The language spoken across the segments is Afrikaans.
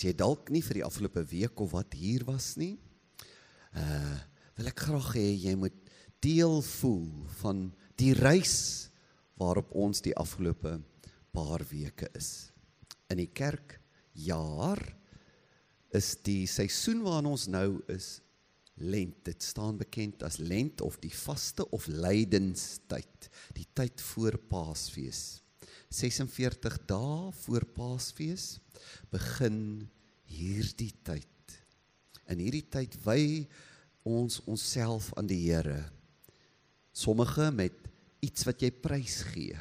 As jy dalk nie vir die afgelope week of wat hier was nie, uh wil ek graag hê jy moet deel voel van die reis waarop ons die afgelope paar weke is. In die kerk jaar is die seisoen waarin ons nou is lent. Dit staan bekend as lent of die vaste of lydenstyd, die tyd voor Paasfees. 46 dae voor Paasfees begin hierdie tyd. In hierdie tyd wy ons onsself aan die Here. Sommige met iets wat jy prys gee.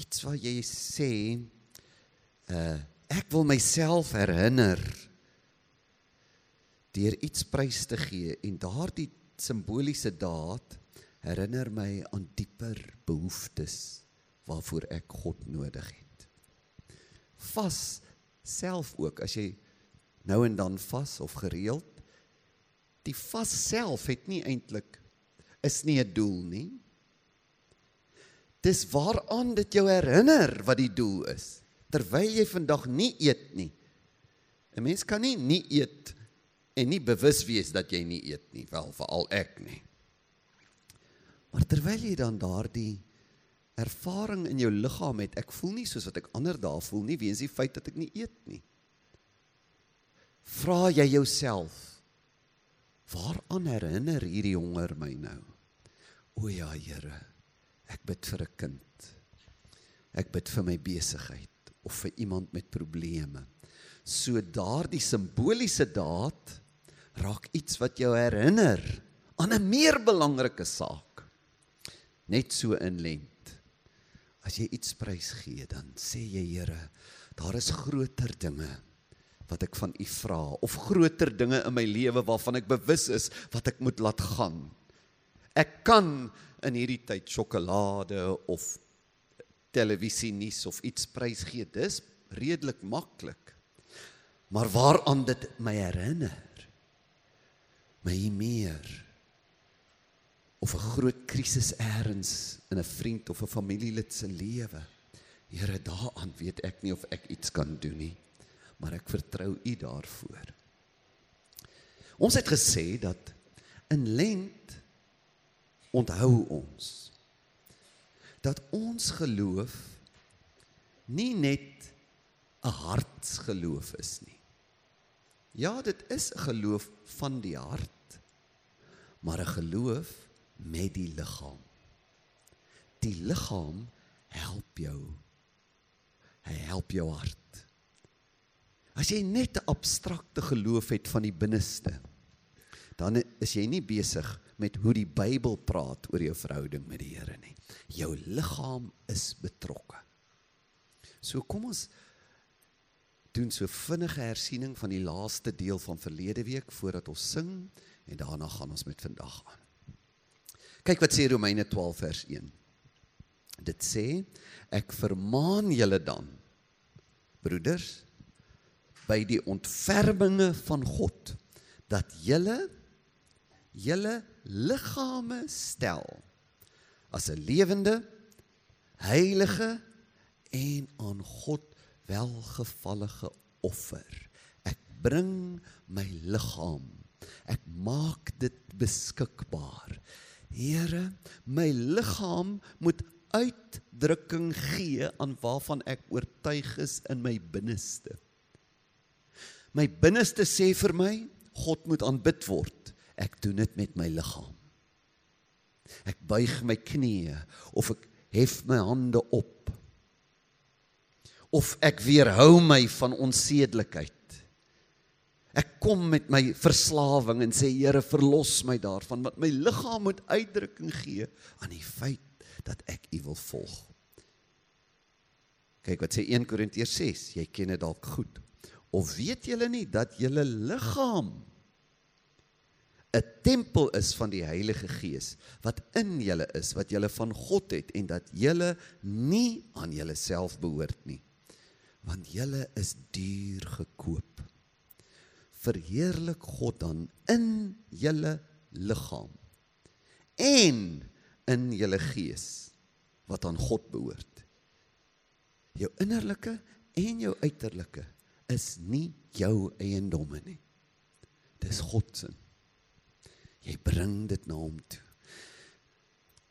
Iets wat jy sê uh ek wil myself herinner deur iets prys te gee en daardie simboliese daad herinner my aan dieper behoeftes waarvoor ek God nodig het. Vas self ook as jy nou en dan vas of gereeld die vas self het nie eintlik is nie 'n doel nie. Dis waaraan dit jou herinner wat die doel is terwyl jy vandag nie eet nie. 'n Mens kan nie nie eet en nie bewus wees dat jy nie eet nie, wel veral ek nie. Maar terwyl jy dan daardie ervaring in jou liggaam het, ek voel nie soos wat ek ander dae voel nie weens die feit dat ek nie eet nie. Vra jy jouself waaraan herinner hierdie honger my nou? O ja, Here, ek bid vir 'n kind. Ek bid vir my besigheid of vir iemand met probleme. So daardie simboliese daad raak iets wat jou herinner aan 'n meer belangrike saak. Net so in lent. As jy iets prys gee, dan sê jy Here, daar is groter dinge wat ek van U vra of groter dinge in my lewe waarvan ek bewus is wat ek moet laat gaan. Ek kan in hierdie tyd sjokolade of televisie nuus of iets prys gee. Dis redelik maklik. Maar waaraan dit my herinner? My meer of 'n groot krisis eers in 'n vriend of 'n familielid se lewe. Here, daaraan weet ek nie of ek iets kan doen nie, maar ek vertrou U daarvoor. Ons het gesê dat in lent onthou ons dat ons geloof nie net 'n hartsgeloof is nie. Ja, dit is 'n geloof van die hart, maar 'n geloof met die liggaam. Die liggaam help jou. Hy help jou hart. As jy net 'n abstrakte geloof het van die binneste, dan is jy nie besig met hoe die Bybel praat oor jou verhouding met die Here nie. Jou liggaam is betrokke. So kom ons doen so vinnige hersiening van die laaste deel van verlede week voordat ons sing en daarna gaan ons met vandag aan. Kyk wat sê Romeine 12 vers 1. Dit sê ek vermaan julle dan broeders by die ontferminge van God dat julle julle liggame stel as 'n lewende heilige en aan God welgevallige offer. Ek bring my liggaam. Ek maak dit beskikbaar. Here, my liggaam moet uitdrukking gee aan waarvan ek oortuig is in my binneste. My binneste sê vir my, God moet aanbid word. Ek doen dit met my liggaam. Ek buig my knieë of ek hef my hande op. Of ek weerhou my van onsedelikheid. Ek kom met my verslawing en sê Here verlos my daarvan want my liggaam moet uitdrukking gee aan die feit dat ek U wil volg. Kyk wat sê 1 Korintiërs 6, jy ken dit dalk goed. Of weet julle nie dat julle liggaam 'n tempel is van die Heilige Gees wat in julle is, wat julle van God het en dat julle nie aan julleself behoort nie. Want julle is duur gekoop verheerlik God dan in julle liggaam en in julle gees wat aan God behoort. Jou innerlike en jou uiterlike is nie jou eiendomme nie. Dis God se. Jy bring dit na hom toe.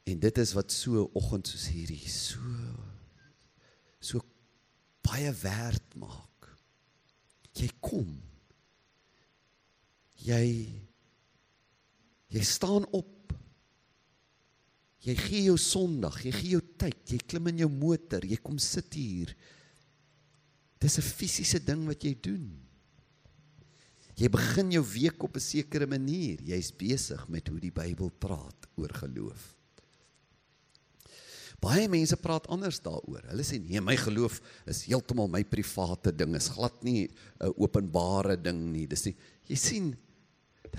En dit is wat so oggend soos hierdie so so baie werd maak. Jy kom. Jy jy staan op. Jy gee jou Sondag, jy gee jou tyd, jy klim in jou motor, jy kom sit hier. Dis 'n fisiese ding wat jy doen. Jy begin jou week op 'n sekere manier. Jy's besig met hoe die Bybel praat oor geloof. Baie mense praat anders daaroor. Hulle sê nee, my geloof is heeltemal my private ding. Is glad nie 'n openbare ding nie. Dis nie jy sien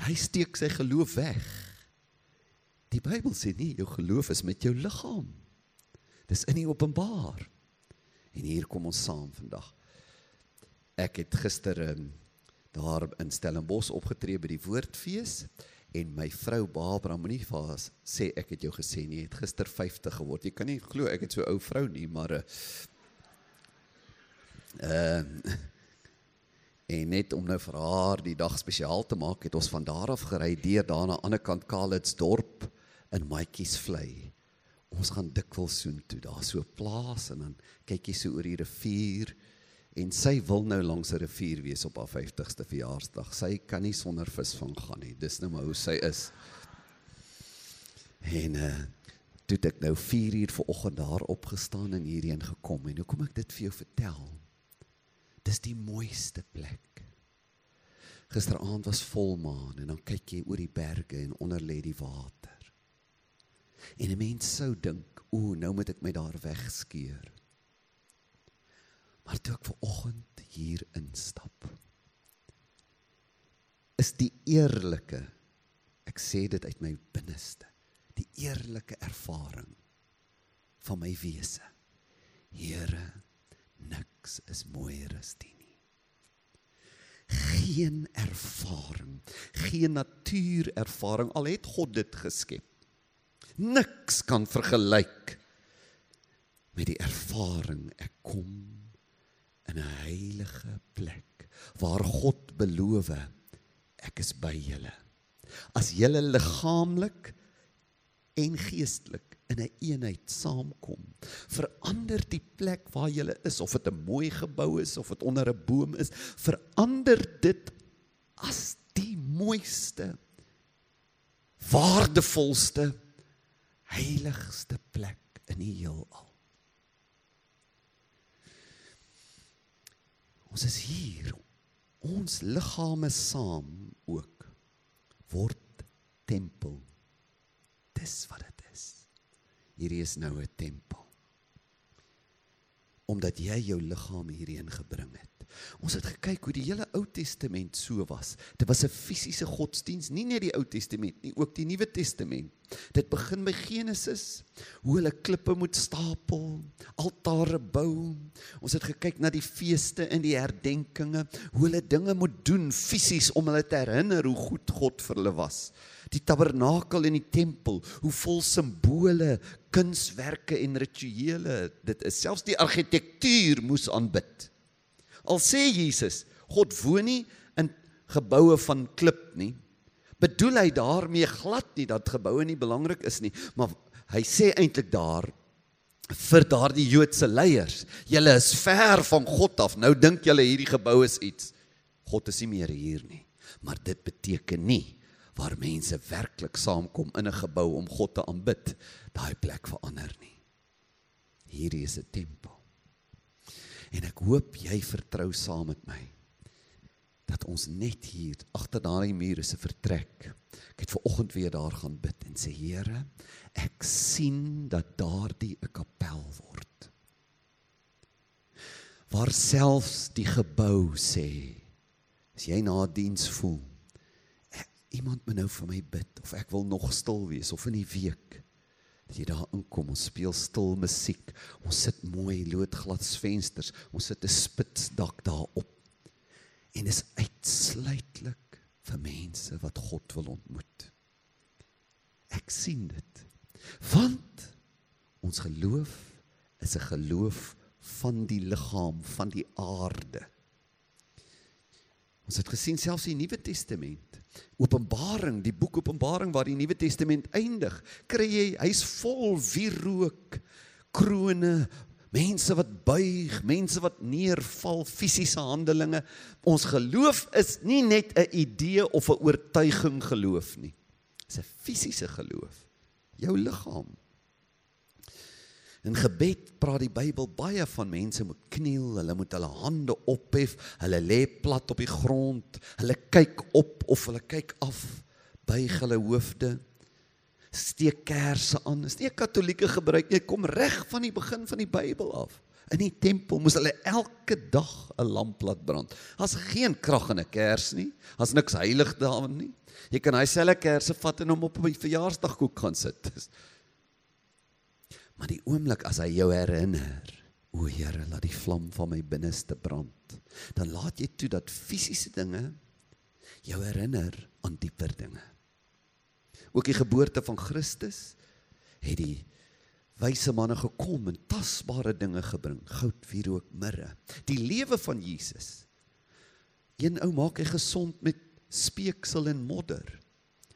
hy steek sy geloof weg. Die Bybel sê nie jou geloof is met jou liggaam. Dis in die openbaar. En hier kom ons saam vandag. Ek het gister um, daar in Stellenbosch opgetree by die Woordfees en my vrou Barbara moenie vir haar sê ek het jou gesê nie, het gister 50 geword. Jy kan nie glo ek het so ou vrou nie, maar uh uh en net om nou vir haar die dag spesiaal te maak, het ons van daar af gery deur daar na ander kant Kalitsdorp in Maatjies vlei. Ons gaan dikwels soen toe, daar so 'n plaas en dan kyk jy so oor die rivier en sy wil nou langs 'n rivier wees op haar 50ste verjaarsdag. Sy kan nie sonder visvang gaan nie. Dis nou maar hoe sy is. En uh toe ek nou 4 uur vanoggend daar opgestaan en hierheen gekom en hoekom ek dit vir jou vertel? Dis die mooiste plek. Gisteraand was volmaan en dan kyk jy oor die berge en onder lê die water. En 'n mens sou dink, o, nou moet ek my daar wegskeer. Maar toe ek ver oggend hier instap, is die eerlike ek sê dit uit my binneste, die eerlike ervaring van my wese. Here, niks is mooier as dit nie. Geen ervaring, geen natuurervaring al het God dit geskep. Niks kan vergelyk met die ervaring ek kom in 'n heilige plek waar God beloof ek is by julle. As julle liggaamlik en geestelik in 'n een eenheid saamkom, verander die plek waar julle is of dit 'n mooi gebou is of dit onder 'n boom is, verander dit as die mooiste waardevolste heiligste plek in die heelal. Ons is hier. Ons liggame saam ook word tempel. Dis wat is. Hierdie is nou 'n tempel. Omdat jy jou liggaam hierheen gebring het. Ons het gekyk hoe die hele Ou Testament so was. Dit was 'n fisiese godsdiens, nie net die Ou Testament nie, ook die Nuwe Testament. Dit begin by Genesis, hoe hulle klippe moet stapel, altare bou. Ons het gekyk na die feeste en die herdenkinge, hoe hulle dinge moet doen fisies om hulle te herinner hoe goed God vir hulle was. Die tabernakel en die tempel, hoe vol simbole, kunswerke en rituele dit is. Selfs die argitektuur moes aanbid. Al sê Jesus, God woon nie in geboue van klip nie. Bedoel hy daarmee glad nie dat geboue nie belangrik is nie, maar hy sê eintlik daar vir daardie Joodse leiers, julle is ver van God af. Nou dink julle hierdie gebou is iets. God is nie meer hier nie. Maar dit beteken nie waar mense werklik saamkom in 'n gebou om God te aanbid, daai plek verander nie. Hierdie is 'n tempel. En ek hoop jy vertrou saam met my dat ons net hier agter daai muur is 'n vertrek. Ek het ver oggend weer daar gaan bid en sê Here, ek sien dat daardie 'n kapel word. Waar selfs die gebou sê as jy na diens voel, iemand moet nou vir my bid of ek wil nog stil wees of in die week Dat jy daar inkom, ons speel stil musiek. Ons sit mooi loodglad vensters. Ons sit 'n spitsdak daarop. En is uitsluitlik vir mense wat God wil ontmoet. Ek sien dit. Want ons geloof is 'n geloof van die liggaam, van die aarde. Ons het gesien selfs die Nuwe Testament. Openbaring, die boek Openbaring waar die Nuwe Testament eindig, kry jy hy's vol wierook, krone, mense wat buig, mense wat neerval, fisiese handelinge. Ons geloof is nie net 'n idee of 'n oortuiging geloof nie. Dis 'n fisiese geloof. Jou liggaam. In gebed praat die Bybel baie van mense moet kniel, hulle moet hulle hande ophef, hulle lê plat op die grond, hulle kyk op of hulle kyk af, buig hulle hoofde, steek kersse aan. Dis nie 'n katolieke gebruik nie, kom reg van die begin van die Bybel af. In die tempel moes hulle elke dag 'n lamp laat brand. Daar's geen krag in 'n kers nie. Daar's niks heilig daarin nie. Jy kan hy selfe kersse vat en hom op 'n verjaarsdagkoek gaan sit. Maar die oomblik as hy jou herinner, o Here, laat die vlam van my binneste brand, dan laat jy toe dat fisiese dinge jou herinner aan dieper dinge. Ook die geboorte van Christus het die wyse manne gekom en tasbare dinge gebring, goud, wierook, mirre. Die lewe van Jesus. Een ou maak hy gesond met speeksel en modder.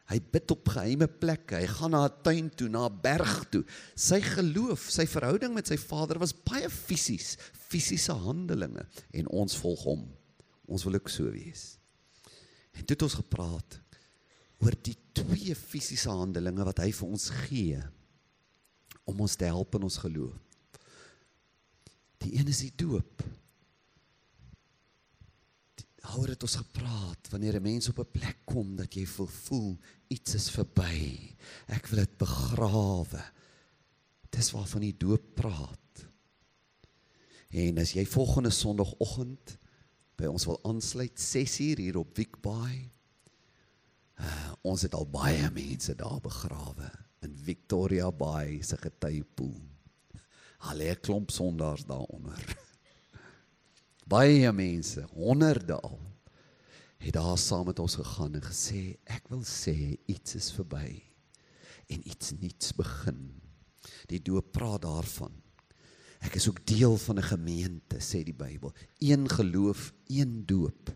Hy bid op geheime plekke. Hy gaan na 'n tuin toe, na 'n berg toe. Sy geloof, sy verhouding met sy Vader was baie fisies, fisiese handelinge en ons volg hom. Ons wil ook so wees. En dit het ons gepraat oor die twee fisiese handelinge wat hy vir ons gee om ons te help in ons geloof. Die een is die doop daaroor het ons gepraat wanneer 'n mens op 'n plek kom dat jy voel voel iets is verby. Ek wil dit begrawe. Dis waarvan die doop praat. En as jy volgende sonoggend by ons wil aansluit 6uur hier op Wikbaai. Uh, ons het al baie mense daar begrawe in Victoria Bay se getuiepoel. Al 'n klomp sondaars daaronder. Baie mense, honderde al, het daar saam met ons gegaan en gesê ek wil sê iets is verby en iets nuuts begin. Die doop praat daarvan. Ek is ook deel van 'n gemeente, sê die Bybel. Een geloof, een doop.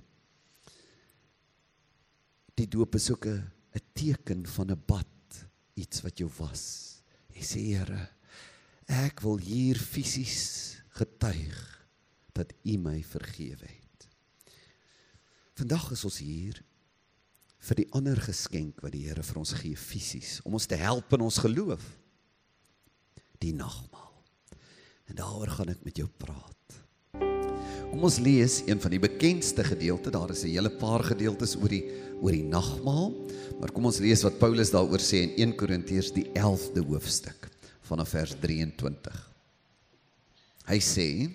Die doop is ook 'n 'n teken van 'n bad, iets wat jou was. Jy sê Here, ek wil hier fisies getuig dat U my vergewe het. Vandag is ons hier vir die ander geskenk wat die Here vir ons gee fisies om ons te help in ons geloof. Die nagmaal. En daaroor gaan ek met jou praat. Kom ons lees een van die bekendste gedeelte. Daar is 'n hele paar gedeeltes oor die oor die nagmaal, maar kom ons lees wat Paulus daaroor sê in 1 Korintiërs die 11de hoofstuk vanaf vers 23. Hy sê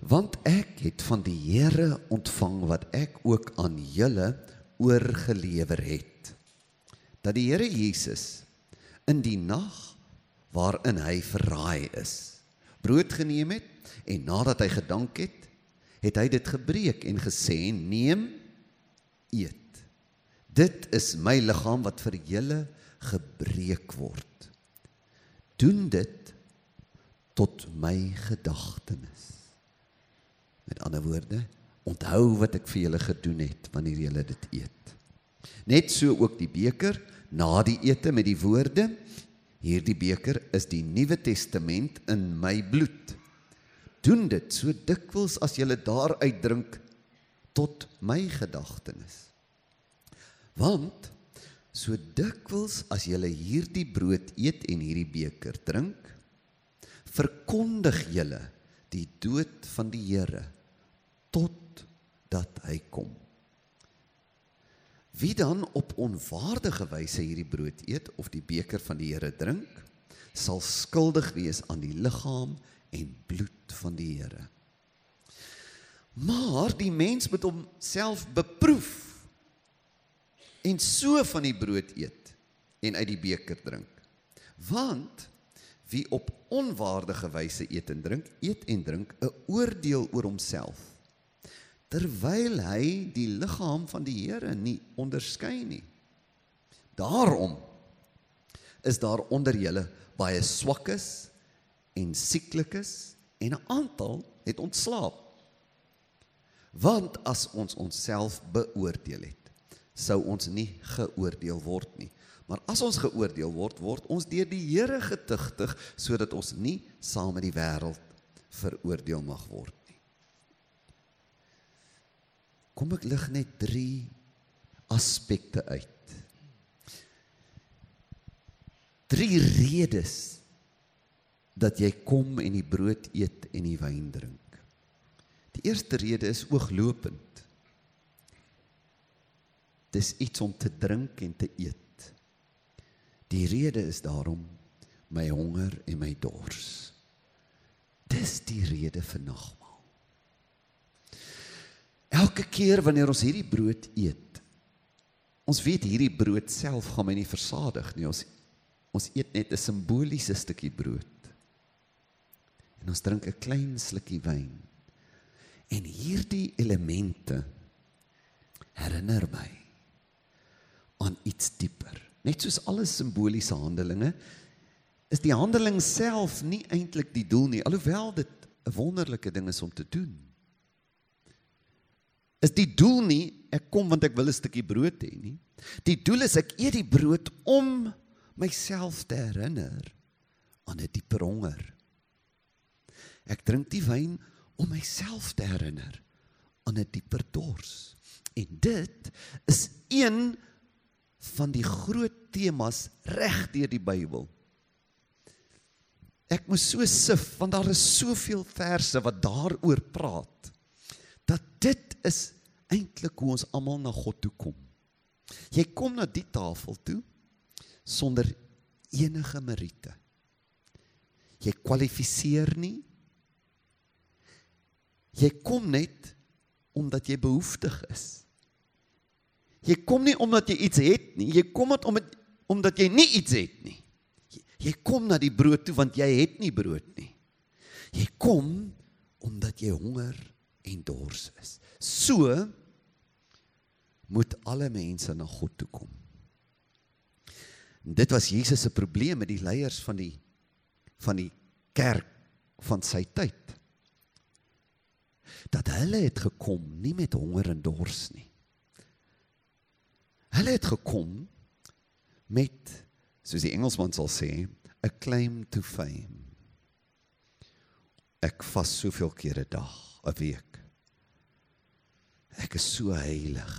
want ek het van die Here ontvang wat ek ook aan julle oorgelewer het. Dat die Here Jesus in die nag waarin hy verraai is brood geneem het en nadat hy gedank het het hy dit gebreek en gesê neem eet. Dit is my liggaam wat vir julle gebreek word. Doen dit tot my gedagtenis Met ander woorde, onthou wat ek vir julle gedoen het wanneer julle dit eet. Net so ook die beker na die ete met die woorde: Hierdie beker is die Nuwe Testament in my bloed. Doen dit so dikwels as julle daaruit drink tot my gedagtenis. Want so dikwels as julle hierdie brood eet en hierdie beker drink, verkondig julle die dood van die Here tot dat hy kom. Wie dan op onwaardige wyse hierdie brood eet of die beker van die Here drink, sal skuldig wees aan die liggaam en bloed van die Here. Maar die mens moet homself beproef en so van die brood eet en uit die beker drink. Want wie op onwaardige wyse eet en drink, eet en drink 'n oordeel oor homself terwyl hy die liggaam van die Here nie onderskei nie. Daarom is daar onder julle baie swakkes en sieklikes en 'n aantal het ontslaap. Want as ons onsself beoordeel het, sou ons nie geoordeel word nie. Maar as ons geoordeel word, word ons deur die Here getuigtig sodat ons nie saam met die wêreld veroordeel mag word nie. Kom ek lig net 3 aspekte uit. Drie redes dat jy kom en die brood eet en die wyn drink. Die eerste rede is ooglopend. Dis iets om te drink en te eet. Die rede is daarom my honger en my dors. Dis die rede vir nagmaal. Elke keer wanneer ons hierdie brood eet, ons weet hierdie brood self gaan my nie versadig nie. Ons ons eet net 'n simboliese stukkie brood. En ons drink 'n klein slukkie wyn. En hierdie elemente herinner my aan iets dieper. Net soos alle simboliese handelinge is die handeling self nie eintlik die doel nie, alhoewel dit 'n wonderlike ding is om te doen. Is die doel nie ek kom want ek wil 'n stukkie brood hê nie. Die doel is ek eet die brood om myself te herinner aan 'n dieper honger. Ek drink die wyn om myself te herinner aan 'n dieper dors. En dit is een van die groot temas reg deur die Bybel. Ek moes so sif want daar is soveel verse wat daaroor praat dat dit is eintlik hoe ons almal na God toe kom. Jy kom na die tafel toe sonder enige meriete. Jy kwalifiseer nie. Jy kom net omdat jy behoeftig is. Jy kom nie omdat jy iets het nie, jy kom dit omdat omdat jy nie iets het nie. Jy, jy kom na die brood toe want jy het nie brood nie. Jy kom omdat jy honger en dors is. So moet alle mense na God toe kom. En dit was Jesus se probleem met die leiers van die van die kerk van sy tyd. Dat hulle het gekom nie met honger en dors nie. Hulle het gekom met soos die Engelsman sal sê, 'n claim to fame. Ek vas soveel kere 'n dag, 'n week. Ek is so heilig.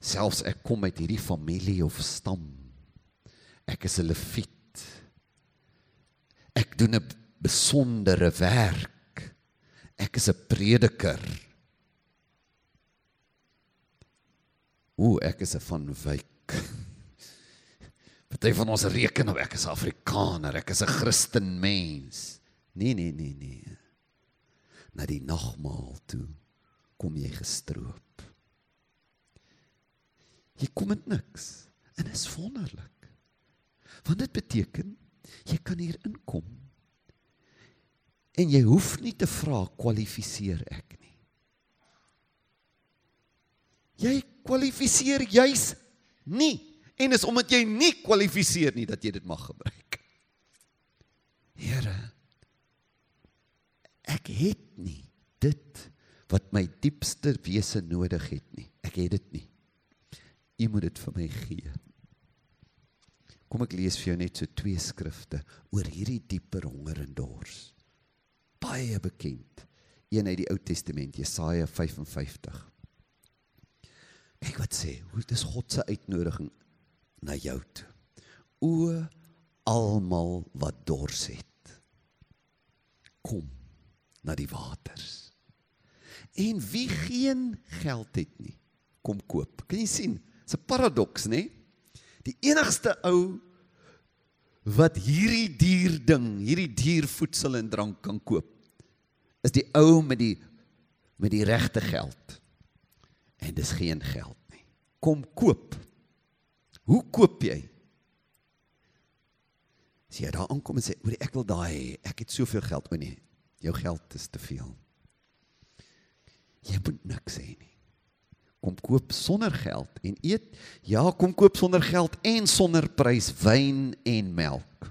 Selfs ek kom uit hierdie familie of stam. Ek is 'n leviet. Ek doen 'n besondere werk. Ek is 'n prediker. Ooh, ek is 'n van wyk. Party van ons reken op ek is Afrikaner, ek is 'n Christen mens. Nee, nee, nee, nee. Na die nagmaal toe kom jy gestroop. Jy kom met niks en is wonderlik. Want dit beteken jy kan hier inkom. En jy hoef nie te vra kwalifiseer ek nie. Jy kwalifiseer juis nie en is omdat jy nie kwalifiseer nie dat jy dit mag gebruik. Here ek het nie dit wat my diepste wese nodig het nie. Ek het dit nie. U moet dit vir my gee. Kom ek lees vir jou net so twee skrifte oor hierdie dieper honger en dors. Baie bekend. Een uit die Ou Testament, Jesaja 55. Kyk wat sê, hoe dis God se uitnodiging na jou toe. O almal wat dors het. Kom na die waters. En wie geen geld het nie, kom koop. Kan jy sien? Dis 'n paradoks, nê? Die enigste ou wat hierdie dier ding, hierdie dier voedsel en drank kan koop, is die ou met die met die regte geld en dis geen geld nie. Kom koop. Hoe koop jy? As jy daar aankom en sê, "Oor ek wil daai, ek het soveel geld, o nee, jou geld is te veel." Jy moet niks hê nie. Kom koop sonder geld en eet. Ja, kom koop sonder geld en sonder prys wyn en melk.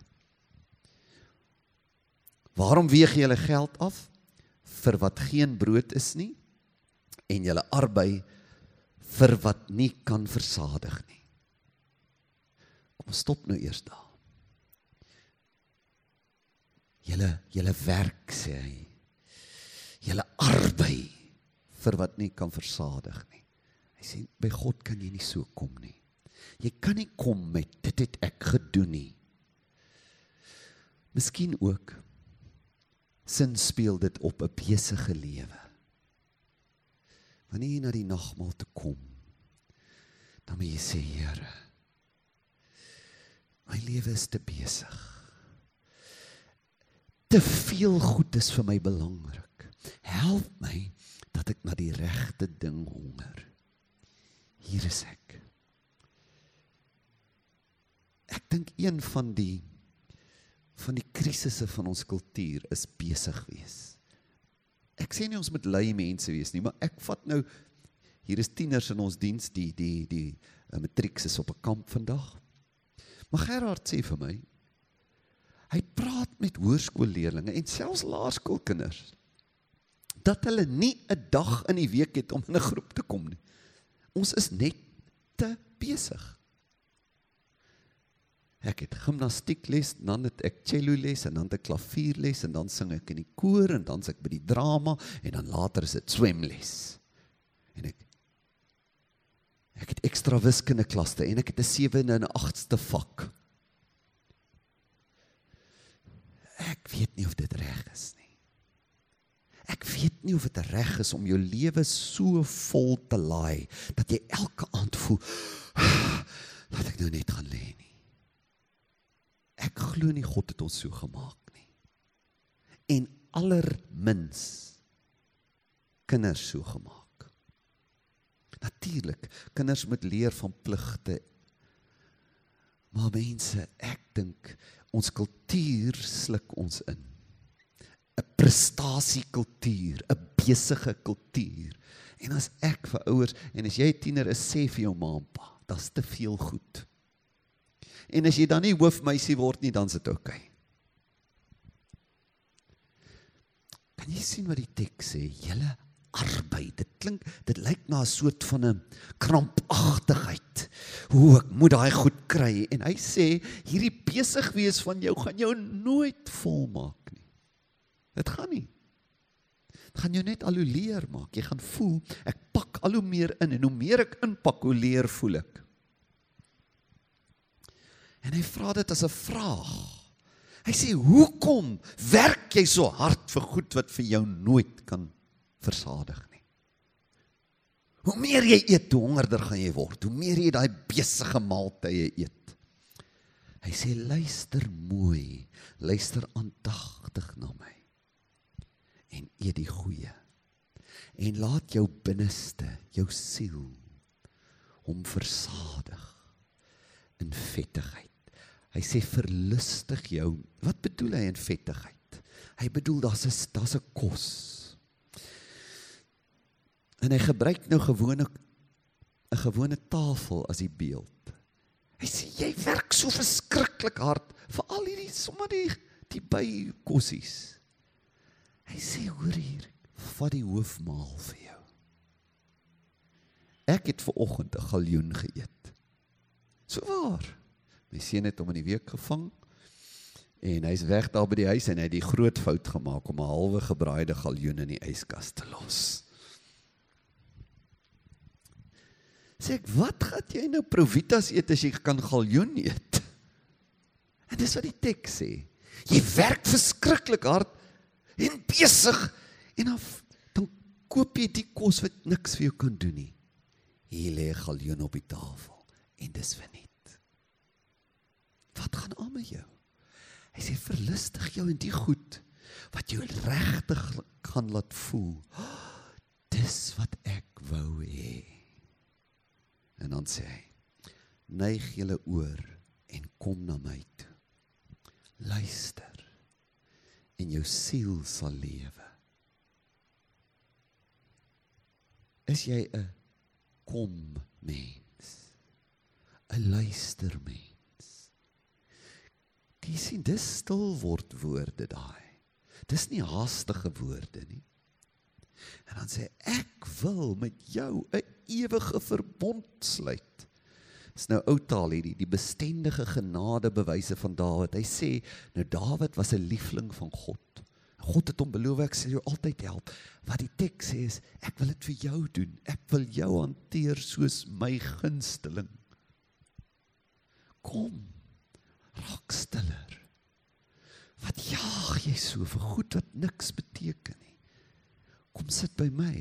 Waarom weeg jy hulle geld af? Vir wat geen brood is nie en julle arbei vir wat nie kan versadig nie. Kom stop nou eers daar. Julle julle werk sê hy. Julle arbei vir wat nie kan versadig nie. Hy sê by God kan jy nie so kom nie. Jy kan nie kom met dit het ek gedoen nie. Miskien ook sin speel dit op 'n besige lewe. Wanneer jy na die nagmaal toe kom, dan moet jy sê Here, my lewe is te besig. Te veel goed is vir my belangrik. Help my dat ek na die regte ding honger. Hier is ek. Ek dink een van die van die krisisse van ons kultuur is besig wees. Ek sê nie ons moet lui mense wees nie, maar ek vat nou hier is tieners in ons diens, die die die uh, matrieks is op 'n kamp vandag. Maar Gerard sê vir my hy praat met hoërskoolleerdlinge en selfs laerskoolkinders dat hulle nie 'n dag in die week het om in 'n groep te kom nie. Ons is net te besig. Ek het gimnastiekles, dan het ek cello les en dan ek klavierles en dan sing ek in die koor en dan s ek by die drama en dan later is dit swemles. En ek ek het ekstra wiskunde klasse en ek het 'n 7 en 'n 8ste vak. Ek weet nie of dit reg is nie. Ek weet nie of dit reg is om jou lewe so vol te laai dat jy elke aand voel laat ek nou net gaan lê nie. Ek glo nie God het ons so gemaak nie. En allermins kinders so gemaak. Natuurlik, kinders moet leer van pligte. Maar mense, ek dink ons kultuur sluk ons in. 'n Prestasiekultuur, 'n besige kultuur. En as ek vir ouers en as jy 'n tiener is, sê vir jou ma en pa, dit's te veel goed. En as jy dan nie hoofmeisie word nie, dan is dit oukei. Okay. Kan jy sien wat die teks sê? Julle arbei. Dit klink dit lyk na 'n soort van 'n krampagtigheid. Hoe ek moet daai goed kry en hy sê hierdie besig wees van jou gaan jou nooit volmaak nie. Dit gaan nie. Dit gaan jou net al hoe leer maak. Jy gaan voel ek pak al hoe meer in en hoe meer ek inpak, hoe leer voel ek. En hy vra dit as 'n vraag. Hy sê: "Hoekom werk jy so hard vir goed wat vir jou nooit kan versadig nie?" Hoe meer jy eet, hoe hongerder gaan jy word. Hoe meer jy daai besige maaltye eet. Hy sê: "Luister mooi, luister aandagtig na my en eet die goeie. En laat jou binneste, jou siel hom versadig in vettigheid." Hy sê verlustig jou. Wat bedoel hy in vettigheid? Hy bedoel daar's 'n daar's 'n kos. En hy gebruik nou gewone 'n gewone tafel as die beeld. Hy sê jy werk so verskriklik hard vir al hierdie sommer die die by kossies. Hy sê hoor hier, vat die hoofmaal vir jou. Ek het ver oggend 'n galjoen geëet. So waar. My seun het hom in die week gevang en hy's weg daar by die huis en hy het die groot fout gemaak om 'n halwe gebraaide galjoen in die yskas te los. Sê ek, wat gaan jy nou provitas eet as jy kan galjoen eet? En dis wat die teks sê. Jy werk verskriklik hard en besig en dan dan koop jy die kos wat niks vir jou kan doen nie. Hier lê galjoen op die tafel en dis vir nie. Wat gaan aan met jou? Hy sê verlustig jou in die goed wat jou regtig gaan laat voel. Dis wat ek wou hê. En dan sê hy: Neig julle oor en kom na my toe. Luister en jou siel sal lewe. Is jy 'n kom mens? 'n luister mens? Jy sien, dis stil word woorde daai. Dis nie haastige woorde nie. En dan sê ek wil met jou 'n ewige verbond sluit. Dis nou ou taal hierdie, die bestendige genade bewyse van Dawid. Hy sê, nou Dawid was 'n liefling van God. God het hom beloof ek sal jou altyd help. Wat die teks sê is, ek wil dit vir jou doen. Ek wil jou hanteer soos my gunsteling. Kom. Raak stiller. Wat jaag jy so vir goed wat niks beteken nie? Kom sit by my.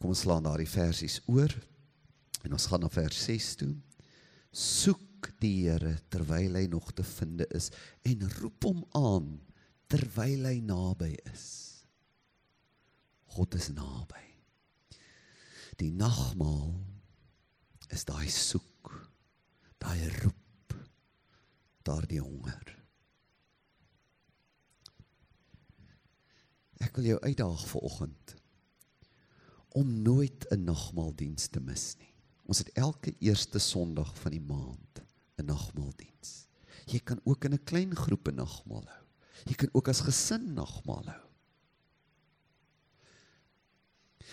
Kom ons slaan daardie versies oor. En ons gaan na vers 6 toe. Soek die Here terwyl hy nog te vind is en roep hom aan terwyl hy naby is. God is naby. Die nagmaal is daai soek, daai roep, daardie honger. Ek wil jou uitdaag vanoggend om nooit 'n nagmaaldiens te mis nie. Ons het elke eerste Sondag van die maand 'n nagmaaldiens. Jy kan ook in 'n klein groep 'n nagmaal hou. Jy kan ook as gesin nagmaal hou.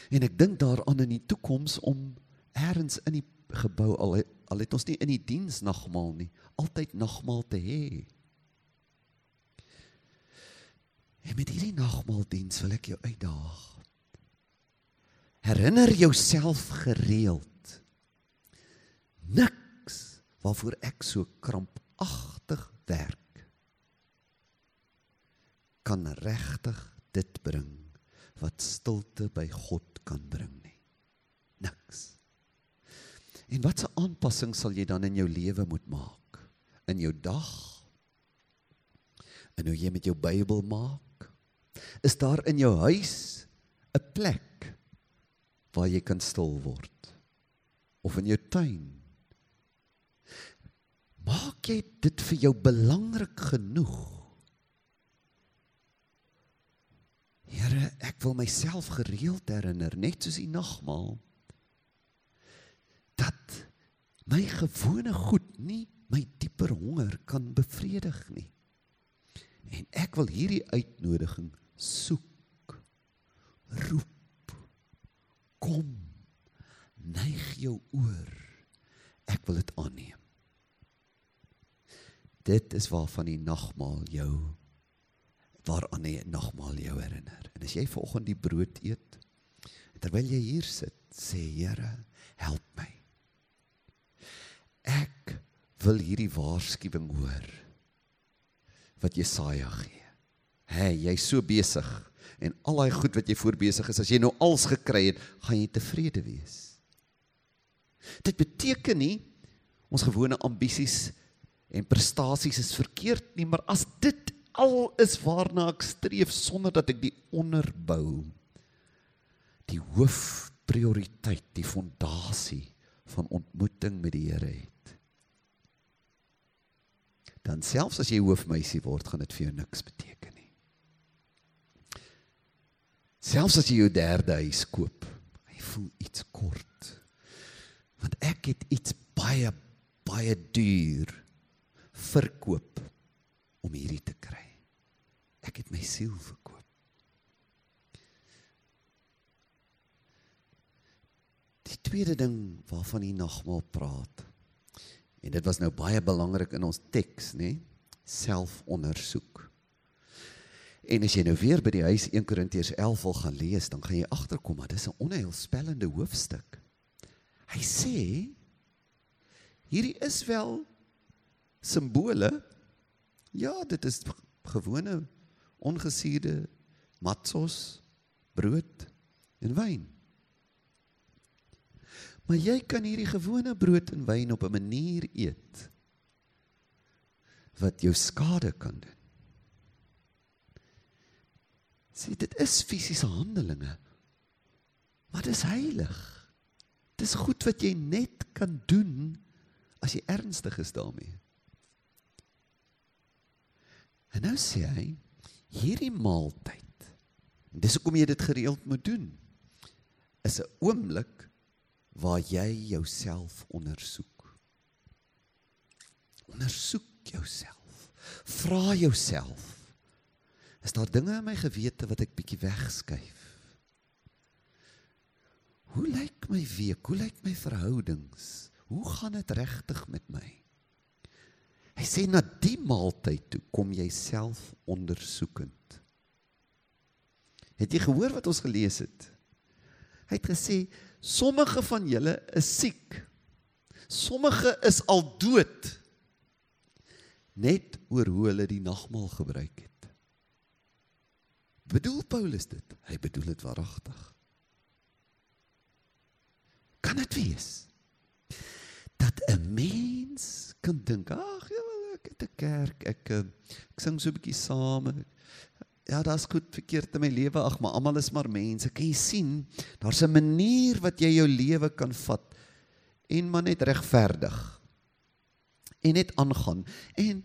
En ek dink daaraan in die toekoms om eers in die gebou al al het ons nie in die diens nagmaal nie, altyd nagmaal te hê. En met hierdie nagmaaldiens wil ek jou uitdaag. Herinner jouself gereeld. Niks waarvoor ek so krampagtig werk kan regtig dit bring wat stilte by God kan bring nie. Niks. En watse aanpassing sal jy dan in jou lewe moet maak? In jou dag? En hoe jy met jou Bybel maak? Is daar in jou huis 'n plek waar jy kan stil word? Of in jou tuin? Maak jy dit vir jou belangrik genoeg? Here, ek wil myself gereeld herinner, net soos die nagmaal, dat my gewone goed nie my dieper honger kan bevredig nie. En ek wil hierdie uitnodiging soek. Roep. Kom. Neig jou oor. Ek wil dit aanneem. Dit is waarvan die nagmaal jou waaraan hy nagmaal jou herinner. En as jy vanoggend die brood eet terwyl jy hier sit, sê Here, help my. Ek wil hierdie waarskuwing hoor wat Jesaja gee. Hey, jy's so besig en al daai goed wat jy voor besig is, as jy nou als gekry het, gaan jy tevrede wees. Dit beteken nie ons gewone ambisies en prestasies is verkeerd nie, maar as dit al is waarna ek streef sonder dat ek die onderbou die hoofprioriteit, die fondasie van ontmoeting met die Here het. Dan selfs as jy hoofmeisie word, gaan dit vir jou niks beteken nie. Selfs as jy jou derde huis koop, jy voel iets kort. Want ek het iets baie baie duur verkoop om hierdie te kry. Ek het my siel verkoop. Die tweede ding waarvan hy nogmaal praat. En dit was nou baie belangrik in ons teks, nê? Selfondersoek. En as jy nou weer by die huis 1 Korintiërs 11 wil gaan lees, dan gaan jy agterkom dat dis 'n onheilspellende hoofstuk. Hy sê hierdie is wel simbole. Ja, dit is gewone ongesuurde matsos, brood en wyn. Maar jy kan hierdie gewone brood en wyn op 'n manier eet wat jou skade kan doen. Sien, dit is fisiese handelinge. Maar dit is heilig. Dit is goed wat jy net kan doen as jy ernstig is daarmee. En nou sê hy, hierdie maaltyd. Dis hoekom jy dit gereeld moet doen. Is 'n oomblik waar jy jouself ondersoek. Ondersoek jouself. Vra jouself. Is daar dinge in my gewete wat ek bietjie wegskuif? Hoe lyk my week? Hoe lyk my verhoudings? Hoe gaan dit regtig met my? Hy sê na die maaltyd toe kom jy self ondersoekend. Het jy gehoor wat ons gelees het? Hy het gesê sommige van julle is siek. Sommige is al dood. Net oor hoe hulle die nagmaal gebruik het. Bedoel Paulus dit? Hy bedoel dit waaragtig. Kan dit wees dat 'n mens kan dink, 'n kerk, ek eh, ek sing so 'n bietjie saam. Ja, daar's goed verkeerd in my lewe, ag, maar almal is maar mense. Kan jy sien, daar's 'n manier wat jy jou lewe kan vat en maar net regverdig en net aangaan en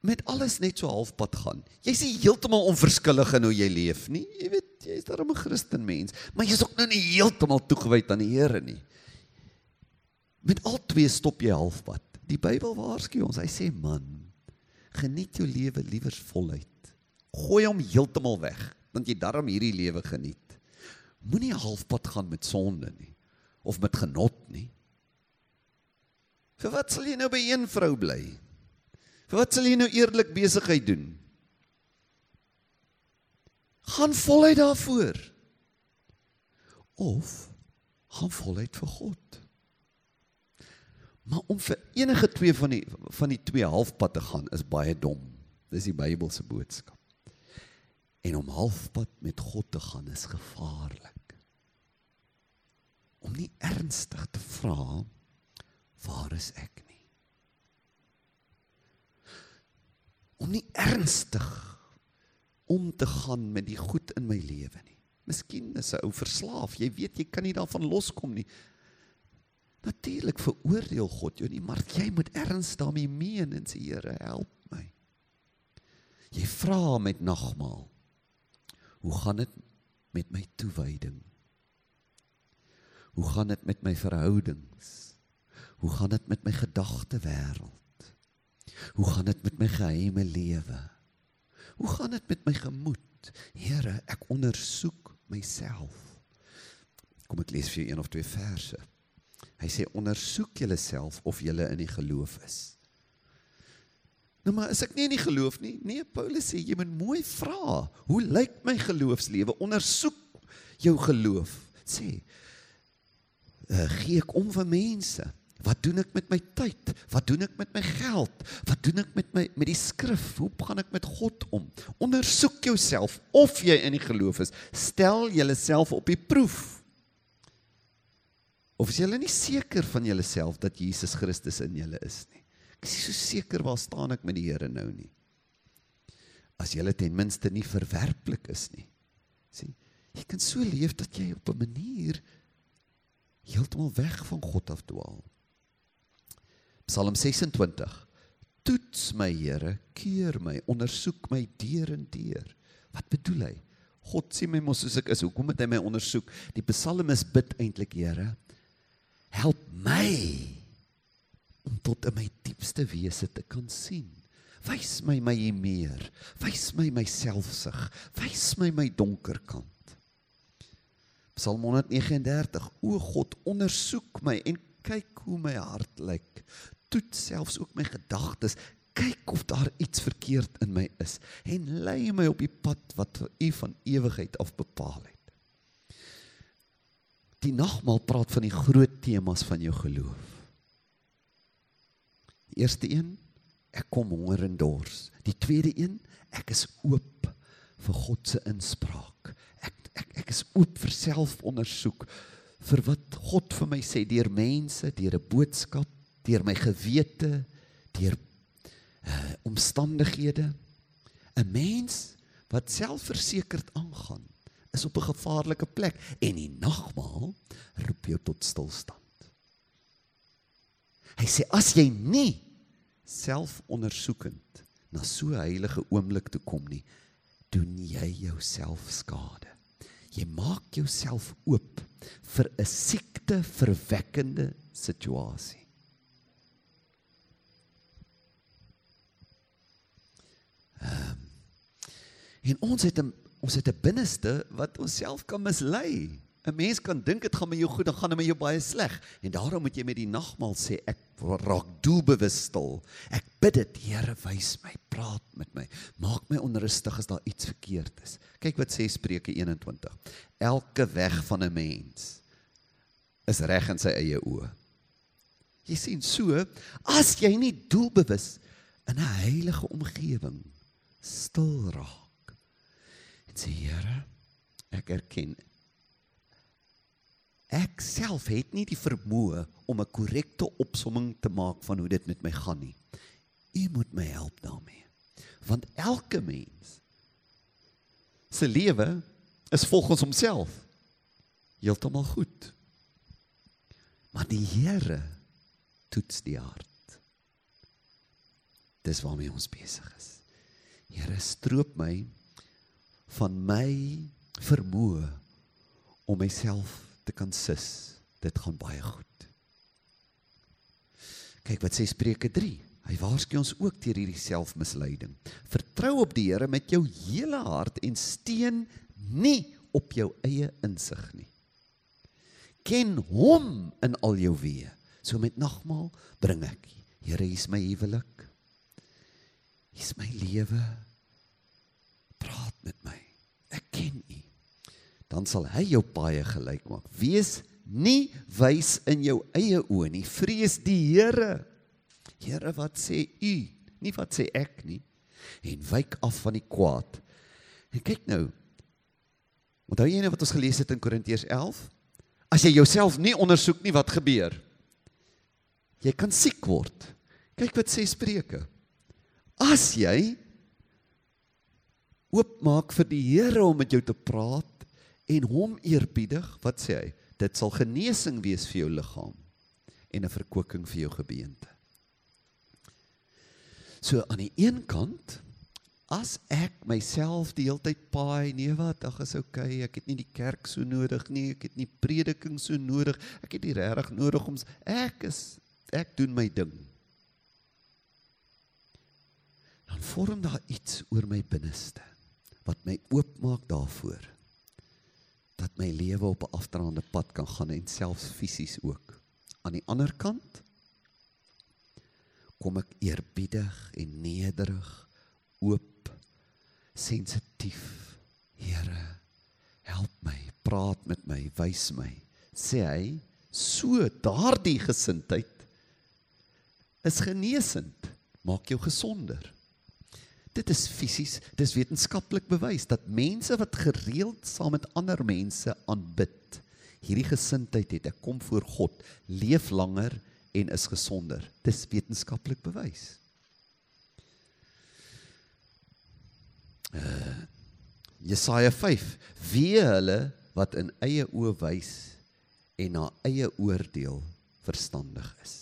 met alles net so halfpad gaan. Jy's nie heeltemal onverskillig in hoe jy leef nie. Jy weet, jy's darem 'n Christen mens, maar jy's ook nou nie heeltemal toegewy aan die Here nie. Met al twee stop jy halfpad. Die Bybel waarsku ons. Hy sê man, geniet jou lewe liewers voluit. Gooi hom heeltemal weg, want jy darm hierdie lewe geniet. Moenie halfpad gaan met sonde nie of met genot nie. Vir wat sal jy nou by een vrou bly? Vir wat sal jy nou eerlik besigheid doen? Gaan voluit daarvoor. Of gaan voluit vir God. Maar om vir enige twee van die van die twee halfpad te gaan is baie dom. Dis die Bybelse boodskap. En om halfpad met God te gaan is gevaarlik. Om nie ernstig te vra waar is ek nie? Om nie ernstig om te gaan met die goed in my lewe nie. Miskien is 'n ou verslaaf. Jy weet jy kan nie daarvan loskom nie. Natuurlik veroordeel God jou nie, maar jy moet erns daarmee meen en sê Here, help my. Jy vra met nagmaal. Hoe gaan dit met my toewyding? Hoe gaan dit met my verhoudings? Hoe gaan dit met my gedagte wêreld? Hoe gaan dit met my geheime lewe? Hoe gaan dit met my gemoed? Here, ek ondersoek myself. Kom ek lees vir jou een of twee verse. Hy sê ondersoek julleself of julle in die geloof is. Nou maar as ek nie in die geloof nie, nee Paulus sê jy moet mooi vra, hoe lyk my geloofslewe? Ondersoek jou geloof. Sê uh, gee ek om vir mense? Wat doen ek met my tyd? Wat doen ek met my geld? Wat doen ek met my met die skrif? Hoe gaan ek met God om? Ondersoek jouself of jy in die geloof is. Stel jouself op die proef. Of is julle nie seker van julleself dat Jesus Christus in julle is nie? Ek is so seker waar staan ek met die Here nou nie. As jy ten minste nie verwerplik is nie. sien, jy kan so leef dat jy op 'n manier heeltemal weg van God af dwaal. Psalm 26. Toets my Here, keur my, ondersoek my deur en deur. Wat bedoel hy? God sien my mos soos ek is. Hoekom moet hy my ondersoek? Die psalmis bid eintlik, Here, help my om tot in my diepste wese te kan sien. Wys my my meer. Wys my my selfsug. Wys my my donker kant. Psalm 139. O God, ondersoek my en kyk hoe my hart lyk. Toets selfs ook my gedagtes. Kyk of daar iets verkeerd in my is en lei my op die pad wat U van ewigheid af bepaal het. Die nagmaal praat van die groot temas van jou geloof. Die eerste een, ek kom honger en dors. Die tweede een, ek is oop vir God se inspraak. Ek ek ek is oop vir selfondersoek vir wat God vir my sê deur mense, deur 'n boodskap, deur my gewete, deur uh, omstandighede. 'n Mens wat selfversekerd aangaan is op 'n gevaarlike plek en die nagmaal roep jou tot stilstand. Hy sê as jy nie selfondersoekend na so 'n heilige oomblik toe kom nie, doen jy jouself skade. Jy maak jouself oop vir 'n siekte verwekkende situasie. Ehm um, En ons het 'n ons het 'n binneste wat ons self kan mislei. 'n Mens kan dink dit gaan met jou goed, dan gaan dit met jou baie sleg. En daarom moet jy met die nagmaal sê ek raak doelbewus stil. Ek bid dit, Here, wys my, praat met my. Maak my onrustig as daar iets verkeerd is. Kyk wat sê Spreuke 21. Elke weg van 'n mens is reg in sy eie oë. Jy sien so, as jy nie doelbewus in 'n heilige omgewing stil raak en sê Here, ek erken ek self het nie die vermoë om 'n korrekte opsomming te maak van hoe dit met my gaan nie. U moet my help daarmee. Want elke mens se lewe is volgens homself heeltemal goed. Maar die Here toets die hart. Dis waarmee ons besig is. Here stroop my van my vermoë om myself te kan sis. Dit gaan baie goed. Kyk wat sê Spreuke 3. Hy waarsku ons ook teen hierdie selfmisleiding. Vertrou op die Here met jou hele hart en steun nie op jou eie insig nie. Ken hom in al jou weë. So met nagmaal bring ek. Here, hier's my huwelik. Hier's my lewe. Praat met my. Ek ken U. Dan sal hy jou paie gelyk maak. Wees nie wys in jou eie oë nie. Vrees die Here. Here, wat sê U? Nie wat sê ek nie. En wyk af van die kwaad. En kyk nou. Onthou jy net wat ons gelees het in Korintiërs 11? As jy jouself nie ondersoek nie, wat gebeur? Jy kan siek word. Kyk wat sê Spreuke. As jy oopmaak vir die Here om met jou te praat en hom eerbiedig, wat sê hy? Dit sal genesing wees vir jou liggaam en 'n verkwikking vir jou gebeente. So aan die een kant as ek myself die hele tyd paai, nee wat, ag is okay, ek het nie die kerk so nodig nie, ek het nie prediking so nodig, ek het nie regtig nodig om ek is ek doen my ding. Dan vorm daar iets oor my binneste wat my oopmaak daarvoor dat my lewe op 'n afdraande pad kan gaan en selfs fisies ook. Aan die ander kant kom ek eerbiedig en nederig, oop, sensitief. Here, help my, praat met my, wys my. Sê hy, so daardie gesindheid is genesend, maak jou gesonder. Dit is fisies, dis wetenskaplik bewys dat mense wat gereeld saam met ander mense aanbid, hierdie gesindheid het, ek kom voor God, leef langer en is gesonder. Dis wetenskaplik bewys. Uh Jesaja 5: Wie hulle wat in eie oë wys en na eie oordeel verstandig is.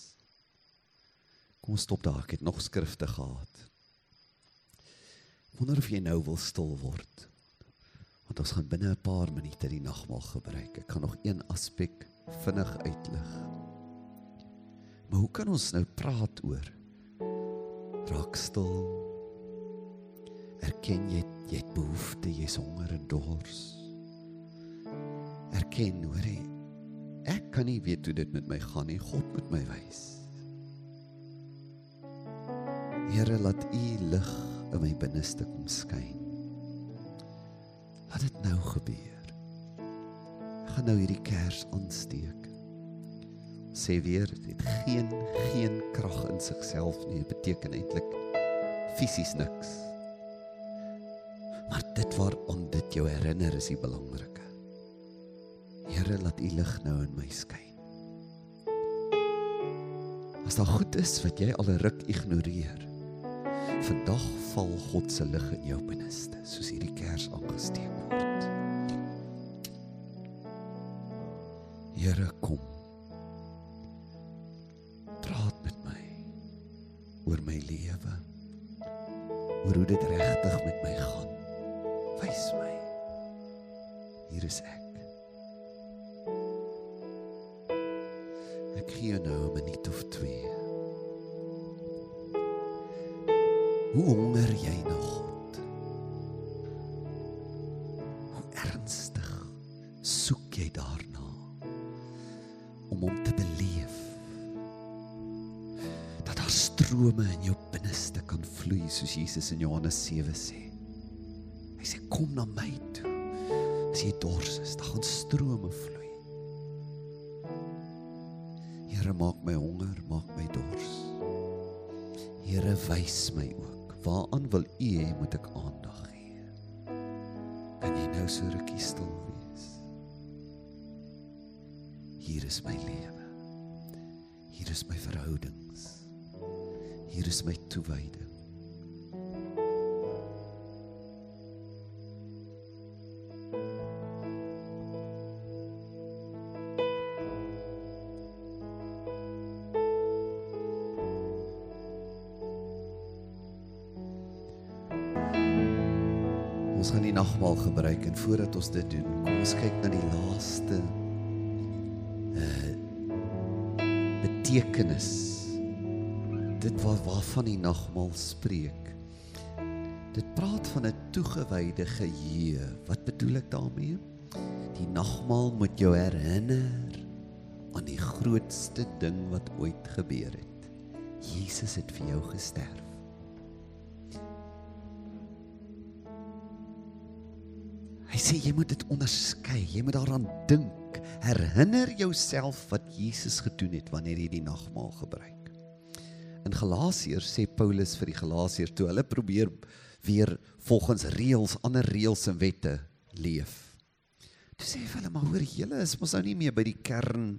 Kom stop daar. Ek het nog skrifte gehad. Wonder of jy nou wil stil word. Want ons gaan binne 'n paar minute die nagmaal gebruik. Ek gaan nog een aspek vinnig uitlig. Maar hoe kan ons nou praat oor raak stil? Erken jy jy het behoefte, jy's honger en dors. Erken hoor jy ek kan nie weet hoe dit met my gaan nie. God moet my wys. Here laat u lig in my binneste kom skyn. Laat dit nou gebeur. Ek gaan nou hierdie kers aansteek. Sê weer dit geen geen krag in sigself nie. Dit beteken eintlik fisies niks. Maar dit waaraan dit jou herinner is die belangrike. Here laat u lig nou in my skyn. As daar goed is wat jy al 'n ruk ignoreer, Vandag val God se lig in jou binneste, soos hierdie kers aangesteek word. Here kom. Praat met my oor my lewe. Oor hoe dit regtig met my gaan. Wys my. Hier is ek. Ek gee jou nou 'n minuut of twee. Hoe honger jy na God? Hoe ernstig soek jy daarna om hom te beleef? Dat daar strome in jou binneste kan vloei soos Jesus in Johannes 7 sê. Hy sê kom na my toe. As jy dors is, dan gaan strome vloei. Here maak my honger, maak my dors. Here wys my ook moet ek aandag gee? Kan jy nou so rukkie stil wees? Hier is my lewe. Hier is my verhoudings. Hier is my toewyding. Die nagmaal gebruik en voordat ons dit doen, kom ons kyk na die laaste uh betekenis. Dit wat waarvan die nagmaal spreek. Dit praat van 'n toegewyde geheue. Wat bedoel ek daarmee? Die nagmaal moet jou herinner aan die grootste ding wat ooit gebeur het. Jesus het vir jou gesterf. Sê jy moet dit onderskei, jy moet daaraan dink. Herinner jouself wat Jesus gedoen het wanneer jy die nagmaal gebruik. In Galasiërs sê Paulus vir die Galasiërs toe hulle probeer weer volgens reëls, ander reëls en wette leef. Toe sê hy vir hulle maar hoor julle is mos nou nie meer by die kern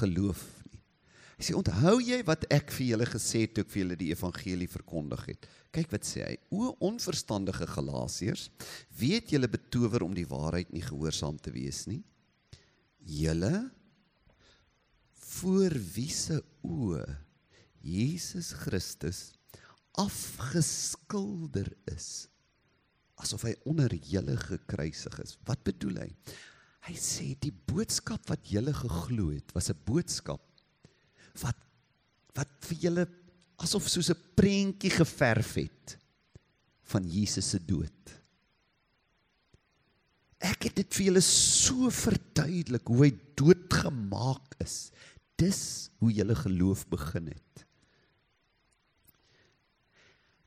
geloof. Hy sê onthou jy wat ek vir julle gesê het toe ek vir julle die evangelie verkondig het? Kyk wat sê hy. O onverstandige Galasiërs, weet julle betower om die waarheid nie gehoorsaam te wees nie? Julle voor wie se oë Jesus Christus afgeskilder is asof hy onder julle gekruisig is. Wat bedoel hy? Hy sê die boodskap wat julle geglo het was 'n boodskap wat wat vir julle asof soos 'n prentjie geverf het van Jesus se dood. Ek het dit vir julle so verduidelik hoe hy doodgemaak is. Dis hoe julle geloof begin het.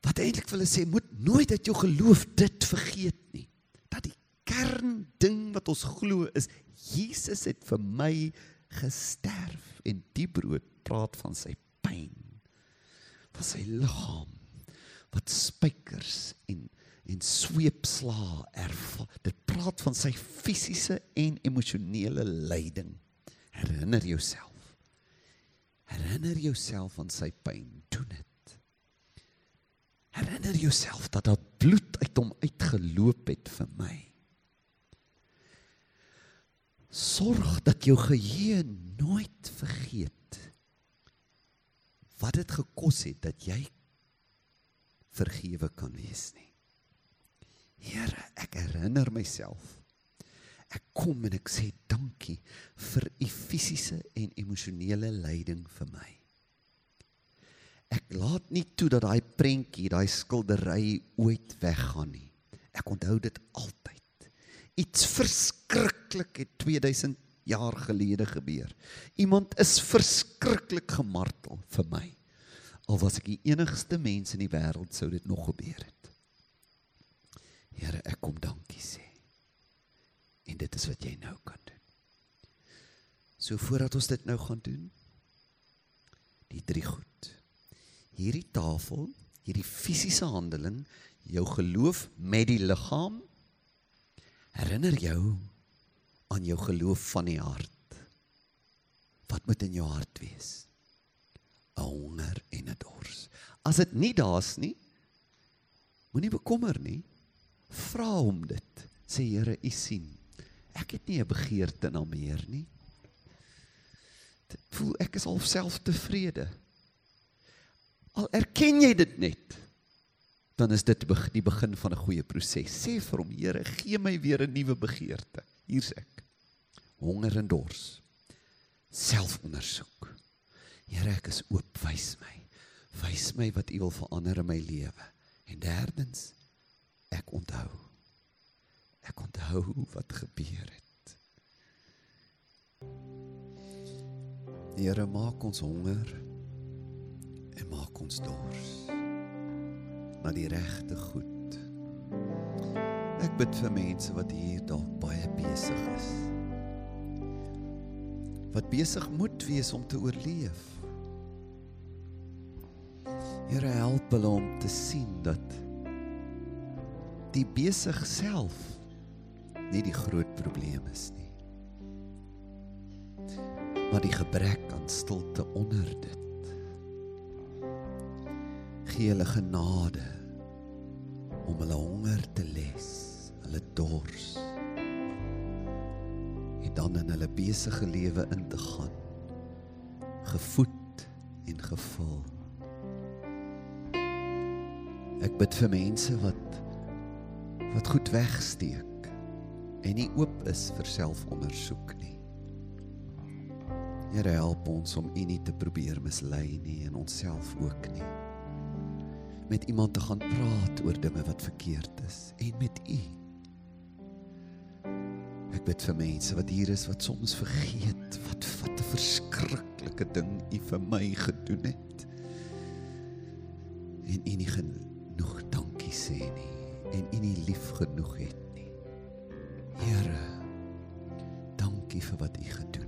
Wat eintlik hulle sê, moet nooit dat jou geloof dit vergeet nie. Dat die kern ding wat ons glo is Jesus het vir my gesterf en die brood praat van sy pyn. Van sy liggaam wat spykers en en sweepsla ervaar. Dit praat van sy fisiese en emosionele lyding. Herinner jouself. Herinner jouself aan sy pyn. Doen dit. Herinner jouself dat daar bloed uit hom uitgeloop het vir my. Sorg dat jou geheue nooit vergeet wat dit gekos het dat jy vergewe kan wees nie. Here, ek herinner myself. Ek kom en ek sê dankie vir u fisiese en emosionele lyding vir my. Ek laat nie toe dat daai prentjie, daai skildery ooit weggaan nie. Ek onthou dit altyd. Iets verskriklik het 2000 jaar gelede gebeur. Iemand is verskriklik gemartel vir my. Al was ek die enigste mens in die wêreld sou dit nog gebeur het. Here, ek kom dankie sê. En dit is wat jy nou kan doen. So voordat ons dit nou gaan doen, die drie goed. Hierdie tafel, hierdie fisiese handeling, jou geloof met die liggaam herinner jou aan jou geloof van die hart. Wat moet in jou hart wees? 'n Honger en 'n dors. As dit nie daar's nie, moenie bekommer nie vra hom dit. Sê Here, U sien. Ek het nie 'n begeerte na meer nie. Dit voel ek is al self tevrede. Al erken jy dit net, dan is dit die begin van 'n goeie proses. Sê vir hom, Here, gee my weer 'n nuwe begeerte. Hier's ek. Honger en dors. Selfondersoek. Here, ek is oop, wys my. Wys my wat U wil verander in my lewe. En derdens, ek onthou. Ek onthou wat gebeur het. Here, maak ons honger en maak ons dors na die regte goed. Bid vir mense wat hier dalk baie besig is. Wat besig moet wees om te oorleef. Here help hulle om te sien dat die besig self nie die groot probleem is nie. Maar die gebrek aan stilte onder dit. Gee hulle genade om hulle honger te les, hulle dors. En dan in hulle besige lewe in te gaan. Gevoed en gevul. Ek bid vir mense wat wat goed wegsteek en nie oop is vir selfondersoek nie. Here help ons om U nie te probeer mislei nie en onsself ook nie. Met iemand te gaan praat oor dinge wat verkeerd is en met U. Bid vir mense wat hier is wat soms vergeet wat wat 'n verskriklike ding U vir my gedoen het. En U nie genoeg dankie sê nie en U nie lief genoeg het nie. Here, dankie vir wat U gedoen